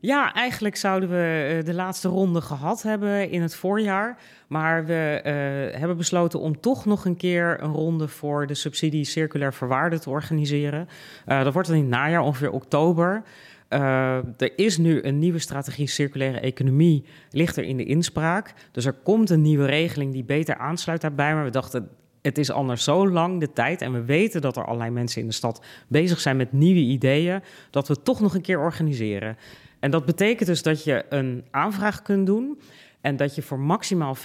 Ja, eigenlijk zouden we eh, de laatste ronde gehad hebben in het voorjaar. Maar we uh, hebben besloten om toch nog een keer een ronde voor de subsidie circulair verwaarde te organiseren. Uh, dat wordt dan in het najaar, ongeveer oktober. Er is nu een nieuwe strategie circulaire economie, ligt er in de inspraak. Dus er komt een nieuwe regeling die beter aansluit daarbij. Maar we dachten, het is anders zo lang de tijd en we weten dat er allerlei mensen in de stad bezig zijn met nieuwe ideeën, dat we het toch nog een keer organiseren. En dat betekent dus dat je een aanvraag kunt doen. En dat je voor maximaal 15.000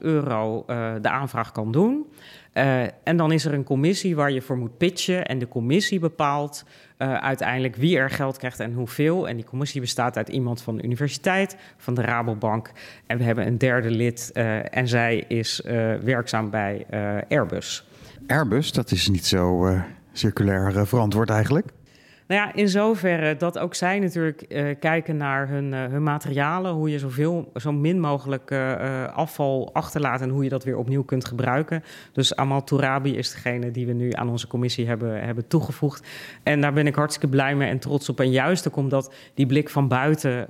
euro uh, de aanvraag kan doen. Uh, en dan is er een commissie waar je voor moet pitchen. En de commissie bepaalt uh, uiteindelijk wie er geld krijgt en hoeveel. En die commissie bestaat uit iemand van de universiteit, van de Rabobank. En we hebben een derde lid en zij is werkzaam bij Airbus. Airbus, dat is niet zo circulair verantwoord eigenlijk. Nou ja, in zoverre dat ook zij natuurlijk uh, kijken naar hun, uh, hun materialen, hoe je zoveel, zo min mogelijk uh, afval achterlaat en hoe je dat weer opnieuw kunt gebruiken. Dus Amal Tourabi is degene die we nu aan onze commissie hebben, hebben toegevoegd. En daar ben ik hartstikke blij mee en trots op. En juist ook omdat die blik van buiten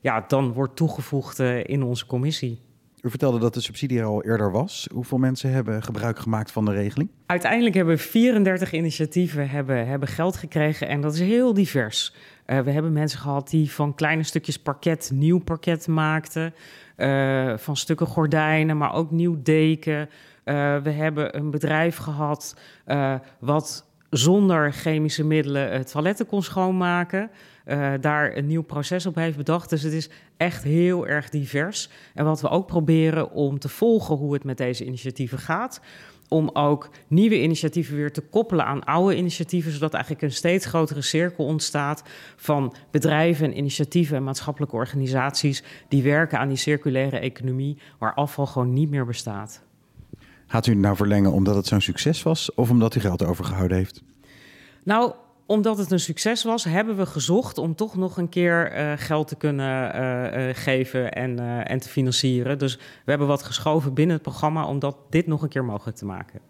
ja, dan wordt toegevoegd in onze commissie. U vertelde dat de subsidie al eerder was. Hoeveel mensen hebben gebruik gemaakt van de regeling? Uiteindelijk hebben 34 initiatieven hebben, hebben geld gekregen en dat is heel divers. Uh, we hebben mensen gehad die van kleine stukjes parket nieuw parket maakten. Uh, van stukken gordijnen, maar ook nieuw deken. Uh, we hebben een bedrijf gehad wat zonder chemische middelen het toiletten kon schoonmaken. Uh, daar een nieuw proces op heeft bedacht. Dus het is echt heel erg divers. En wat we ook proberen om te volgen hoe het met deze initiatieven gaat. Om ook nieuwe initiatieven weer te koppelen aan oude initiatieven, zodat eigenlijk een steeds grotere cirkel ontstaat van bedrijven en initiatieven en maatschappelijke organisaties die werken aan die circulaire economie, waar afval gewoon niet meer bestaat. Gaat u het nou verlengen omdat het zo'n succes was of omdat u geld overgehouden heeft? Nou, omdat het een succes was, hebben we gezocht om toch nog een keer uh, geld te kunnen uh, uh, geven en, en te financieren. Dus we hebben wat geschoven binnen het programma om dat, dit nog een keer mogelijk te maken.